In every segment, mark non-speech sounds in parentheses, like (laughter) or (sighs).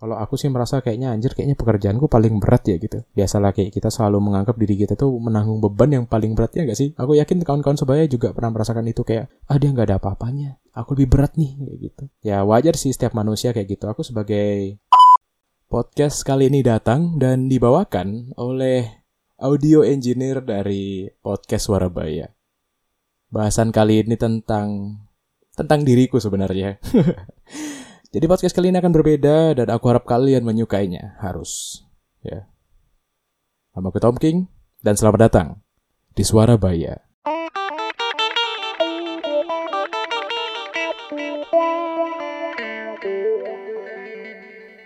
Kalau aku sih merasa kayaknya anjir kayaknya pekerjaanku paling berat ya gitu. Biasalah kayak kita selalu menganggap diri kita tuh menanggung beban yang paling berat ya gak sih? Aku yakin kawan-kawan sebaya juga pernah merasakan itu kayak ah dia nggak ada apa-apanya. Aku lebih berat nih kayak gitu. Ya wajar sih setiap manusia kayak gitu. Aku sebagai podcast kali ini datang dan dibawakan oleh audio engineer dari podcast Warabaya. Bahasan kali ini tentang tentang diriku sebenarnya. (laughs) Jadi podcast kali ini akan berbeda dan aku harap kalian menyukainya. Harus. Ya. Nama aku Tom King dan selamat datang di Suara Baya.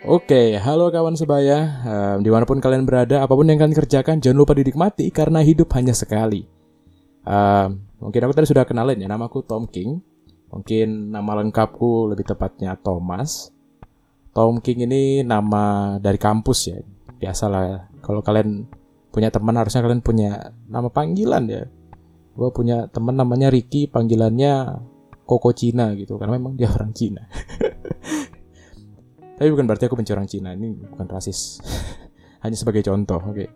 Oke, halo kawan sebaya. Um, di mana pun kalian berada, apa pun yang kalian kerjakan, jangan lupa dinikmati karena hidup hanya sekali. Um, mungkin aku tadi sudah kenalin ya, namaku Tom King. Mungkin nama lengkapku lebih tepatnya Thomas. Tom King ini nama dari kampus ya. Biasalah kalau kalian punya teman harusnya kalian punya nama panggilan ya. Gue punya teman namanya Ricky, panggilannya Koko Cina gitu karena memang dia orang Cina. (laughs) Tapi bukan berarti aku benci orang Cina, ini bukan rasis. (laughs) Hanya sebagai contoh, oke. Okay.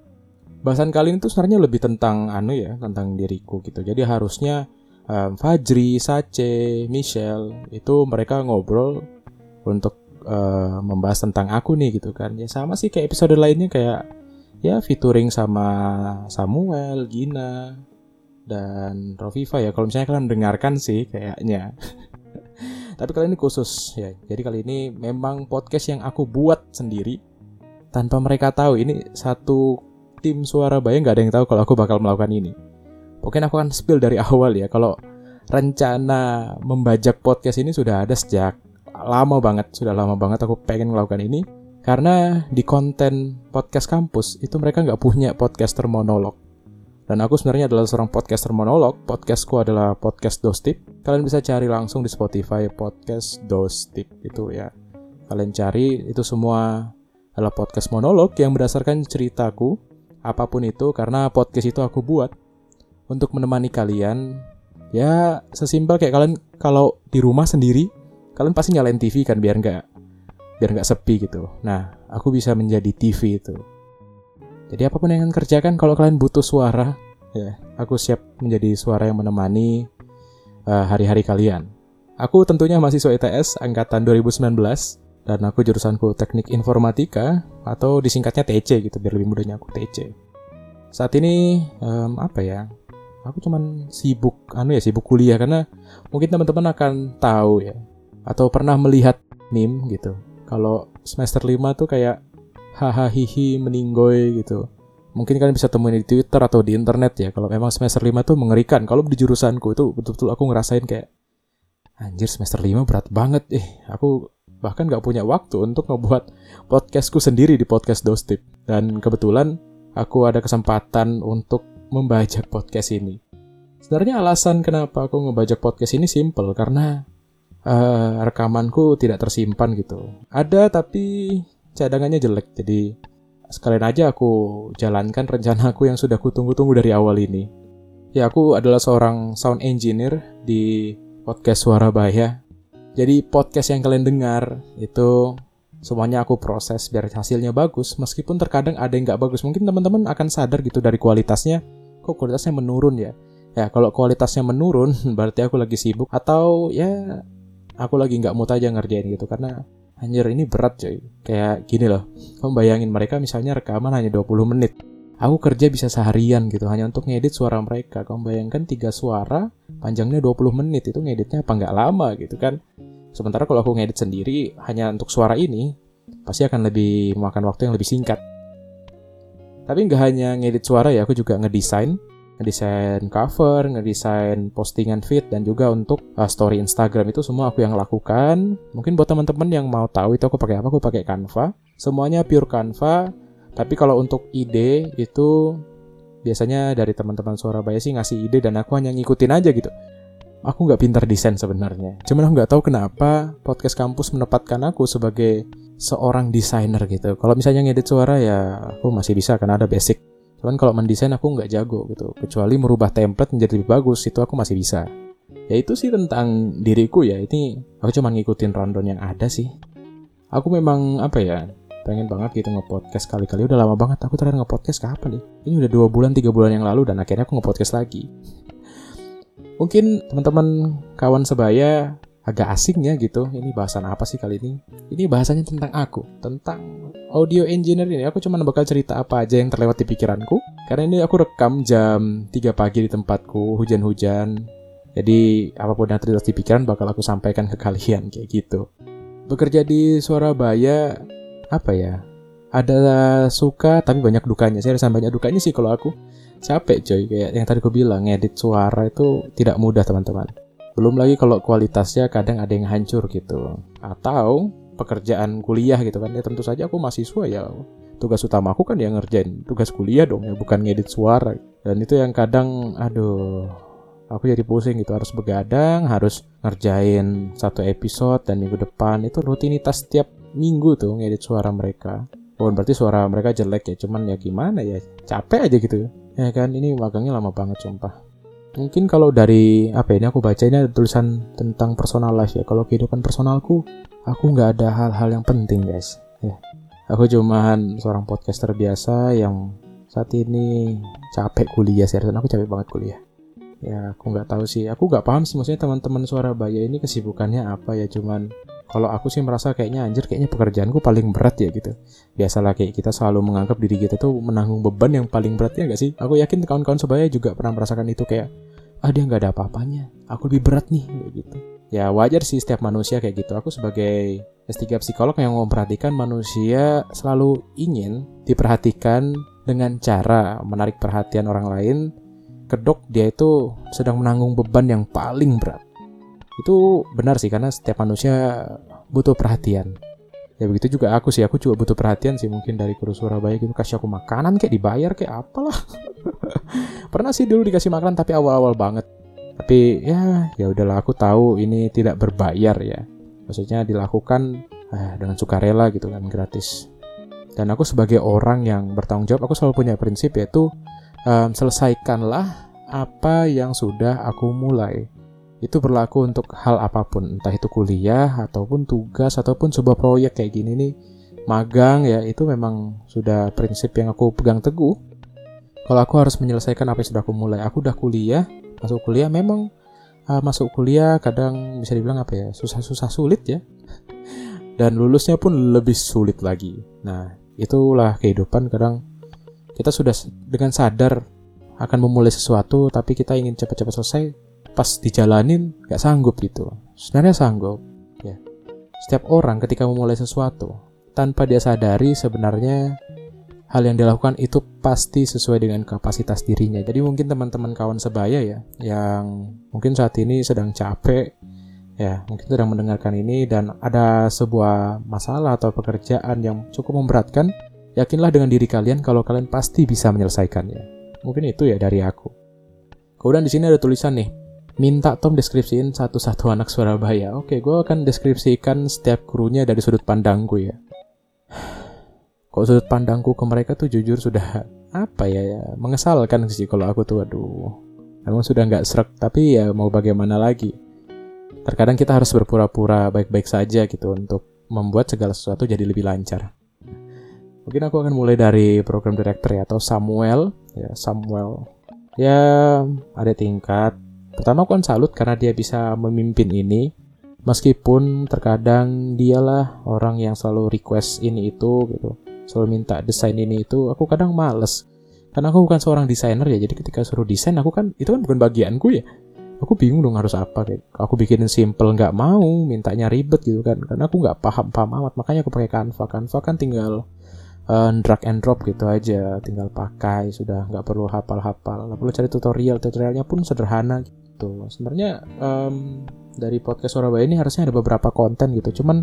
Bahasan kali ini tuh sebenarnya lebih tentang anu ya, tentang diriku gitu. Jadi harusnya um, Fajri, Sace, Michelle itu mereka ngobrol untuk uh, membahas tentang aku nih gitu kan. Ya sama sih kayak episode lainnya kayak ya featuring sama Samuel, Gina, dan Roviva ya. Kalau misalnya kalian mendengarkan sih kayaknya. (laughs) Tapi kali ini khusus ya. Jadi kali ini memang podcast yang aku buat sendiri tanpa mereka tahu. Ini satu tim suara bayang nggak ada yang tahu kalau aku bakal melakukan ini. Mungkin aku akan spill dari (laughs) awal ya. Kalau rencana membajak podcast ini sudah ada sejak lama banget, sudah lama banget aku pengen melakukan ini. Karena di konten podcast kampus itu mereka nggak punya podcaster monolog. Dan aku sebenarnya adalah seorang podcaster monolog. Podcastku adalah podcast Dostip. Kalian bisa cari langsung di Spotify podcast Dostip itu ya. Kalian cari itu semua adalah podcast monolog yang berdasarkan ceritaku apa pun itu karena podcast itu aku buat untuk menemani kalian. Ya sesimpel kayak kalian kalau di rumah sendiri kalian pasti nyalain TV kan biar nggak biar nggak sepi gitu. Nah aku bisa menjadi TV itu. Jadi apa pun yang kalian kerjakan kalau kalian butuh suara, ya, aku siap menjadi suara yang menemani uh, hari-hari kalian. Aku tentunya mahasiswa ITS angkatan 2019 dan aku jurusanku Teknik Informatika atau disingkatnya TC gitu biar lebih mudahnya aku TC. Saat ini um, apa ya? Aku cuman sibuk anu ya sibuk kuliah karena mungkin teman-teman akan tahu ya atau pernah melihat meme gitu. Kalau semester 5 tuh kayak hahaha hihi meninggoy gitu. Mungkin kalian bisa temuin di Twitter atau di internet ya. Kalau memang semester 5 tuh mengerikan. Kalau di jurusanku itu betul-betul aku ngerasain kayak anjir semester 5 berat banget. Eh, aku bahkan gak punya waktu untuk ngebuat podcastku sendiri di podcast Dostip. Dan kebetulan aku ada kesempatan untuk membajak podcast ini. Sebenarnya alasan kenapa aku ngebajak podcast ini simple karena uh, rekamanku tidak tersimpan gitu. Ada tapi cadangannya jelek. Jadi sekalian aja aku jalankan rencanaku yang sudah kutunggu-tunggu dari awal ini. Ya aku adalah seorang sound engineer di podcast Suara Bahaya. Jadi podcast yang kalian dengar itu semuanya aku proses biar hasilnya bagus. Meskipun terkadang ada yang nggak bagus, mungkin teman-teman akan sadar gitu dari kualitasnya. Kok kualitasnya menurun ya? Ya kalau kualitasnya menurun (laughs) berarti aku lagi sibuk atau ya aku lagi nggak mood aja ngerjain gitu karena Anjir ini berat coy. Kayak gini loh. Kamu bayangin mereka misalnya rekaman hanya 20 menit. Aku kerja bisa seharian gitu hanya untuk ngedit suara mereka. Kamu bayangkan tiga suara panjangnya 20 menit itu ngeditnya apa nggak lama gitu kan. Sementara kalau aku ngedit sendiri hanya untuk suara ini pasti akan lebih memakan waktu yang lebih singkat. Tapi nggak hanya ngedit suara ya, aku juga ngedesain ngedesain cover, ngedesain postingan feed dan juga untuk uh, story Instagram itu semua aku yang lakukan. Mungkin buat teman-teman yang mau tahu itu aku pakai apa, aku pakai Canva. Semuanya pure Canva. Tapi kalau untuk ide itu biasanya dari teman-teman Surabaya sih ngasih ide dan aku hanya ngikutin aja gitu. Aku nggak pintar desain sebenarnya. Cuman aku nggak tahu kenapa podcast kampus menempatkan aku sebagai seorang desainer gitu. Kalau misalnya ngedit suara ya aku masih bisa karena ada basic Cuman kalau mendesain aku nggak jago gitu. Kecuali merubah template menjadi lebih bagus, itu aku masih bisa. Ya itu sih tentang diriku ya. Ini aku cuma ngikutin rundown yang ada sih. aku memang apa ya pengen banget gitu nge-podcast kali-kali udah lama banget aku terakhir nge-podcast kapan nih ini udah dua bulan tiga bulan yang lalu dan akhirnya aku nge-podcast lagi mungkin teman-teman kawan sebaya agak asing ya gitu ini bahasan apa sih kali ini? Ini bahasanya tentang aku tentang audio engineer ini. Aku cuma bakal cerita apa aja yang terlewat di pikiranku. Karena ini aku rekam jam 3 pagi di tempatku hujan-hujan. Jadi apa pun yang terlintas di pikiran bakal aku sampaikan ke kalian kayak gitu. Bekerja di Surabaya apa ya? Ada suka tapi banyak dukanya. Saya rasa banyak dukanya sih kalau aku. Capek coy kayak yang tadi aku bilang ngedit suara itu tidak mudah teman-teman belum lagi kalau kualitasnya kadang ada yang hancur gitu. Atau pekerjaan kuliah gitu kan. Ya tentu saja aku mahasiswa ya. Tugas utama aku kan yang ngerjain tugas kuliah dong ya bukan ngedit suara. Dan itu yang kadang aduh aku jadi pusing gitu. Harus begadang harus ngerjain satu episode dan minggu depan. Itu rutinitas setiap minggu tuh ngedit suara mereka. Bukan berarti suara mereka jelek ya, cuman ya gimana ya, capek aja gitu. Ya kan, ini magangnya lama banget sumpah. Mungkin kalau dari apa ini aku baca ini ada tulisan tentang personal life ya. Kalau kehidupan personalku, aku nggak ada hal-hal yang penting guys. Ya, aku cuman seorang podcaster biasa yang saat ini capek kuliah sih. Aku capek banget kuliah. Ya, aku nggak tahu sih. Aku nggak paham sih maksudnya teman-teman suara Surabaya ini kesibukannya apa ya. Cuman kalau aku sih merasa kayaknya anjir kayaknya pekerjaanku paling berat ya gitu. Biasalah kayak kita selalu menganggap diri kita tuh menanggung beban yang paling berat ya gak sih? Aku yakin kawan-kawan sebaya juga pernah merasakan itu kayak ah dia nggak ada apa-apanya. Aku lebih berat nih kayak gitu. Ya wajar sih setiap manusia kayak gitu. Aku sebagai S3 psikolog yang memperhatikan manusia selalu ingin diperhatikan dengan cara menarik perhatian orang lain kedok dia itu sedang menanggung beban yang paling berat itu benar sih karena setiap manusia butuh perhatian. Ya begitu juga aku sih. Aku juga butuh perhatian sih mungkin dari guru Surabaya gitu. Kasih aku makanan kayak dibayar kayak apalah. (laughs) Pernah sih dulu dikasih makanan tapi awal-awal banget. Tapi ya ya udahlah aku tahu ini tidak berbayar ya. Maksudnya dilakukan eh, dengan sukarela gitu kan gratis. Dan aku sebagai orang yang bertanggung jawab aku selalu punya prinsip yaitu um, selesaikanlah apa yang sudah aku mulai itu berlaku untuk hal apa pun, entah itu kuliah ataupun tugas ataupun sebuah proyek kayak gini nih, magang ya, itu memang sudah prinsip yang aku pegang teguh. Kalau aku harus menyelesaikan apa yang sudah aku mulai, aku udah kuliah, masuk kuliah memang uh, masuk kuliah kadang bisa dibilang apa ya, susah-susah sulit ya. (laughs) Dan lulusnya pun lebih sulit lagi. Nah, itulah kehidupan kadang kita sudah dengan sadar akan memulai sesuatu tapi kita ingin cepat-cepat selesai pas dijalanin nggak sanggup gitu sebenarnya sanggup ya setiap orang ketika memulai sesuatu tanpa dia sadari sebenarnya hal yang dilakukan itu pasti sesuai dengan kapasitas dirinya. Jadi mungkin teman-teman kawan sebaya ya yang mungkin saat ini sedang capek ya, mungkin sedang mendengarkan ini dan ada sebuah masalah atau pekerjaan yang cukup memberatkan, yakinlah dengan diri kalian kalau kalian pasti bisa menyelesaikannya. Mungkin itu ya dari aku. Kemudian di sini ada tulisan nih, minta Tom deskripsiin satu-satu (laughs) anak Surabaya. Oke, gue akan deskripsikan setiap krunya dari sudut pandangku ya. (sighs) Kok sudut pandangku ke mereka tuh jujur sudah apa ya, ya mengesalkan sih kalau aku tuh aduh. Emang sudah nggak serak, tapi ya mau bagaimana lagi. Terkadang kita harus berpura-pura baik-baik saja gitu untuk membuat segala sesuatu jadi lebih lancar. Mungkin aku akan mulai dari program director ya atau Samuel ya Samuel ya ada tingkat Pertama aku kan salut karena dia bisa memimpin ini. Meskipun terkadang dialah orang yang selalu request ini itu gitu. Selalu minta desain ini itu, aku kadang males. Karena aku bukan seorang desainer ya, jadi ketika suruh desain aku kan itu kan bukan bagianku ya. Aku bingung dong harus apa kayak. Aku bikinin simple nggak mau, mintanya ribet gitu kan. Karena aku nggak paham paham amat, makanya aku pakai Canva. Canva kan tinggal uh, drag and drop gitu aja, tinggal pakai sudah nggak perlu hafal-hafal. Nggak perlu cari tutorial, tutorialnya pun sederhana. Gitu gitu. Sebenarnya um, dari podcast Surabaya ini harusnya ada beberapa konten gitu. Cuman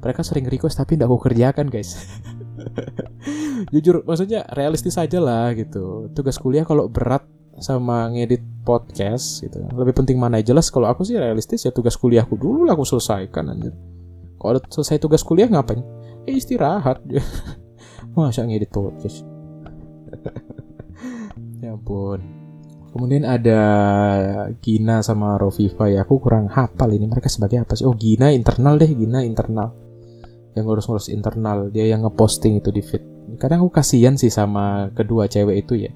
mereka sering request tapi tidak aku kerjakan guys. (laughs) Jujur maksudnya realistis aja lah gitu. Tugas kuliah kalau berat sama ngedit podcast gitu. Lebih penting mana jelas. Kalau aku sih realistis ya tugas kuliahku dulu lah aku selesaikan anjir. Kalau selesai tugas kuliah ngapain? Eh istirahat. (laughs) Masa ngedit podcast? (laughs) Ya ampun Kemudian ada Gina sama Roviva ya. Aku kurang hafal ini mereka sebagai apa sih? Oh Gina internal deh, Gina internal. yang ngurus-ngurus internal. Dia yang ngeposting itu di feed. Kadang aku kasihan sih sama kedua cewek itu ya.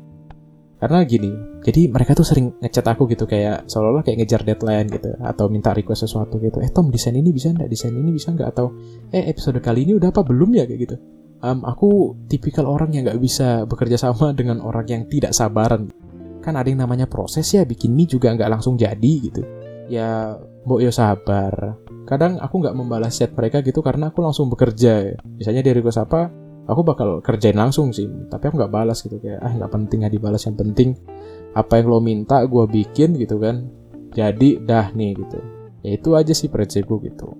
Karena gini jadi mereka tuh sering ngechat aku gitu kayak seolah-olah kayak ngejar deadline gitu atau minta request sesuatu gitu. Eh Tom desain ini bisa nggak? Desain ini bisa nggak? Atau eh episode kali ini udah apa? Belum ya? Kayak gitu. Um, aku tipikal orang yang nggak bisa bekerja sama dengan orang yang tidak sabaran kan ada yang namanya proses ya bikin mie juga nggak langsung jadi gitu. Ya mbok yo sabar. Kadang aku nggak membalas chat mereka gitu karena aku langsung bekerja misalnya di request apa aku bakal kerjain langsung sih tapi aku nggak balas gitu. Kayak ah nggak penting ya dibalas yang penting apa yang lo minta gue bikin gitu kan. Jadi dah nih gitu. Ya itu aja sih prinsipku gitu.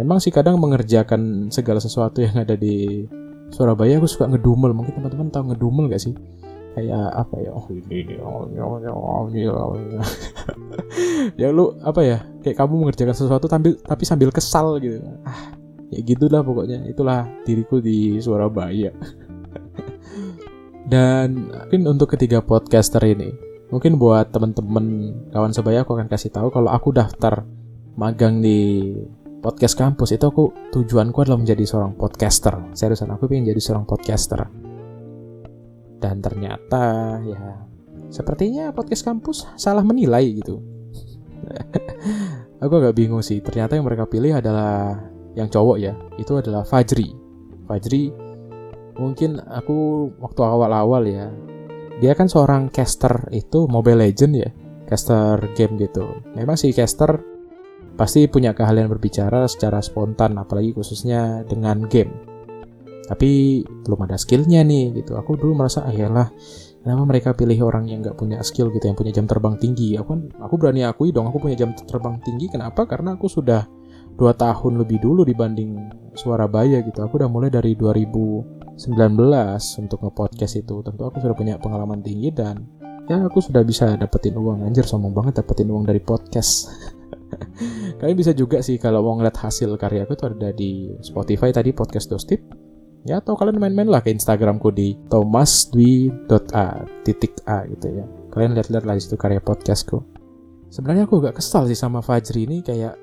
Memang sih kadang mengerjakan segala sesuatu yang ada di Surabaya aku suka ngedumel. Mungkin teman-teman tahu ngedumel gak sih kayak apa ya? Oh ini oh, oh, oh, (laughs) ya lu apa ya? Kayak kamu mengerjakan sesuatu tapi tapi sambil kesal gitu. Ah ya gitulah pokoknya. Itulah diriku di Surabaya. (laughs) Dan mungkin untuk ketiga podcaster ini mungkin buat temen-temen kawan sebaya aku akan kasih tahu kalau aku daftar magang di podcast kampus itu aku tujuanku adalah menjadi seorang podcaster. Seriusan aku ingin jadi seorang podcaster dan ternyata ya sepertinya podcast kampus salah menilai gitu. (laughs) Aku agak bingung sih ternyata yang mereka pilih adalah yang cowok ya. Itu adalah Fajri. Fajri mungkin aku waktu awal-awal ya dia kan seorang caster itu Mobile Legend ya caster game gitu. Memang sih caster pasti punya keahlian berbicara secara spontan apalagi khususnya dengan game tapi belum ada skillnya nih gitu aku dulu merasa ayolah kenapa mereka pilih orang yang nggak punya skill gitu yang punya jam terbang tinggi aku kan aku berani akui dong aku punya jam terbang tinggi kenapa karena aku sudah dua tahun lebih dulu dibanding suara Baya gitu. Aku udah mulai dari 2019 untuk nge-podcast itu. Tentu aku sudah punya pengalaman tinggi dan ya aku sudah bisa dapetin uang. Anjir sombong banget dapetin uang dari podcast. (laughs) Kalian bisa juga sih kalau mau ngeliat hasil karya aku itu ada di Spotify tadi podcast Dostip. Ya atau kalian main-main lah ke Instagramku di thomasdwi.a titik a gitu ya. Kalian lihat-lihat lah situ karya podcastku. Sebenarnya aku gak kesal sih sama Fajri ini kayak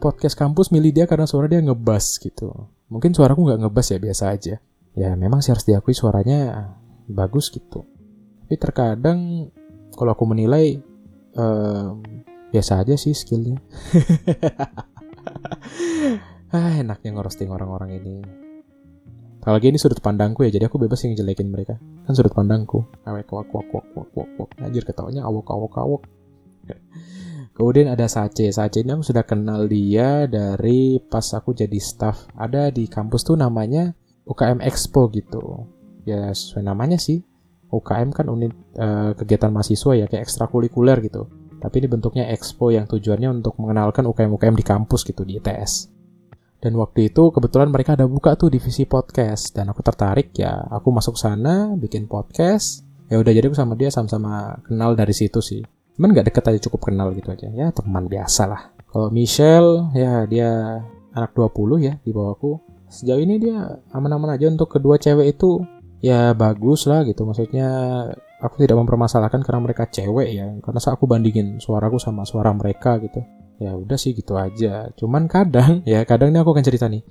podcast kampus milih dia karena suara dia ngebas gitu. Mungkin suaraku nggak ngebas ya biasa aja. Ya memang sih harus diakui suaranya bagus gitu. Tapi terkadang kalau aku menilai um, biasa aja sih skillnya. (laughs) ah, enaknya ngerosting orang-orang ini. Kalau ini sudut pandangku ya, jadi aku bebas yang ngejelekin mereka. Kan sudut pandangku. Awek wak wak wak wak wak. Anjir ketawanya awok awok awok. Kemudian ada Sace. Sace ini aku sudah kenal dia dari pas aku jadi staff. Ada di kampus tuh namanya UKM Expo gitu. Ya sesuai namanya sih. UKM kan unit uh, kegiatan mahasiswa ya kayak ekstrakurikuler gitu. Tapi ini bentuknya expo yang tujuannya untuk mengenalkan UKM-UKM di kampus gitu di ITS. Dan waktu itu kebetulan mereka ada buka tuh divisi podcast dan aku tertarik ya. Aku masuk sana bikin podcast. Ya udah jadi aku sama dia sama-sama kenal dari situ sih. Cuman nggak deket aja cukup kenal gitu aja. Ya teman biasa lah. Kalau Michelle ya dia anak 20 ya di bawahku. Sejauh ini dia aman-aman aja untuk kedua cewek itu ya bagus lah gitu. Maksudnya aku tidak mempermasalahkan karena mereka cewek ya. Karena saat aku bandingin suaraku sama suara mereka gitu. Ya udah sih gitu aja. Cuman kadang (laughs) ya kadang ini aku akan cerita nih.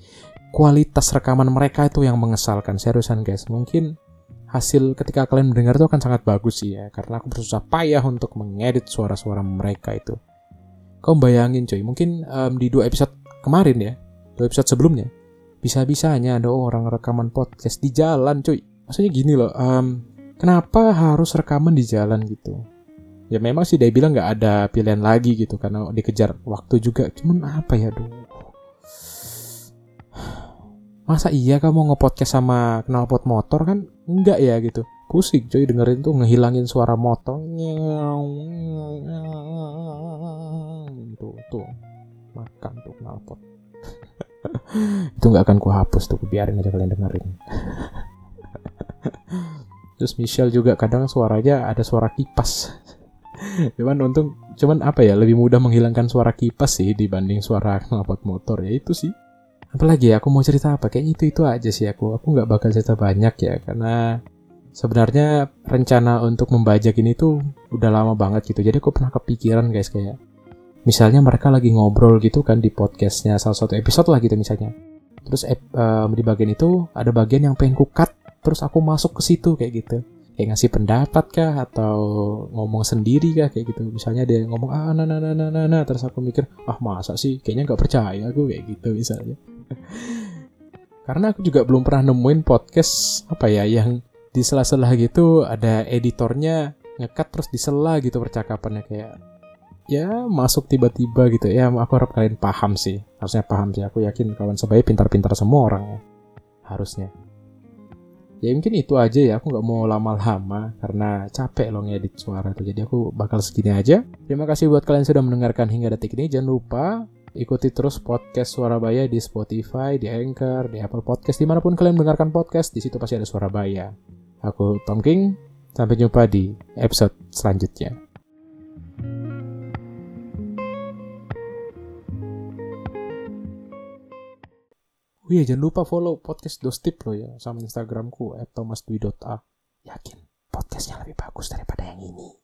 Kualitas rekaman mereka itu yang mengesalkan seriusan guys. Mungkin hasil ketika kalian mendengar itu akan sangat bagus sih ya karena aku bersusah payah untuk mengedit suara-suara mereka itu kau bayangin coy mungkin um, di dua episode kemarin ya dua episode sebelumnya bisa-bisanya ada orang rekaman podcast di jalan cuy maksudnya gini loh um, kenapa harus rekaman di jalan gitu ya memang sih dia bilang nggak ada pilihan lagi gitu karena dikejar waktu juga. Cuman apa ya duh masa iya kamu ngepodcast sama knalpot motor kan? Enggak ya gitu. Pusing coy dengerin tuh ngehilangin suara motor. Tuh tuh makan tuh knalpot. (laughs) Itu nggak akan ku hapus tuh biarin aja kalian dengerin. (laughs) Terus Michelle juga kadang suaranya ada suara kipas (laughs) cuman untung cuman apa ya lebih mudah menghilangkan suara kipas sih dibanding suara (laughs) knalpot motor. Ya itu sih. Apalagi ya aku mau cerita apa? Kayaknya itu itu aja sih aku. Aku nggak bakal cerita banyak ya karena sebenarnya rencana untuk membajak ini tuh udah lama banget gitu. Jadi aku pernah kepikiran guys kayak misalnya mereka lagi ngobrol gitu kan di podcastnya salah satu episode lah gitu misalnya. Terus uh, di bagian itu ada bagian yang pengen ku cut terus aku masuk ke situ kayak gitu kayak ngasih pendapat kah? Atau ngomong sendiri kah? Kayak gitu. Misalnya dia ngomong ah nah nah nah nah nah, nah. terus aku mikir ah masa sih? Kayaknya nggak percaya aku kayak gitu misalnya. (laughs) Karena aku juga belum pernah nemuin podcast apa ya yang di sela-sela gitu ada editornya ngekat terus disela gitu percakapannya kayak ya masuk tiba-tiba gitu. Ya aku harap kalian paham sih. Harusnya paham sih. Aku yakin kawan sebaya pintar-pintar semua orang ya harusnya ya mungkin itu aja ya. Aku nggak mau lama-lama karena capek loh ngedit suara tuh. Jadi aku bakal segini aja. Terima kasih buat kalian sudah mendengarkan hingga detik ini. Jangan lupa ikuti terus podcast Surabaya di Spotify, di Anchor, di Apple Podcast. Di mana pun kalian mendengarkan podcast di situ pasti ada Surabaya. Aku Tom King, sampai jumpa di episode selanjutnya. Oh iya jangan lupa follow podcast Dostip lo ya sama Instagramku @thomasdwi.a. Yakin podcastnya lebih bagus daripada yang ini.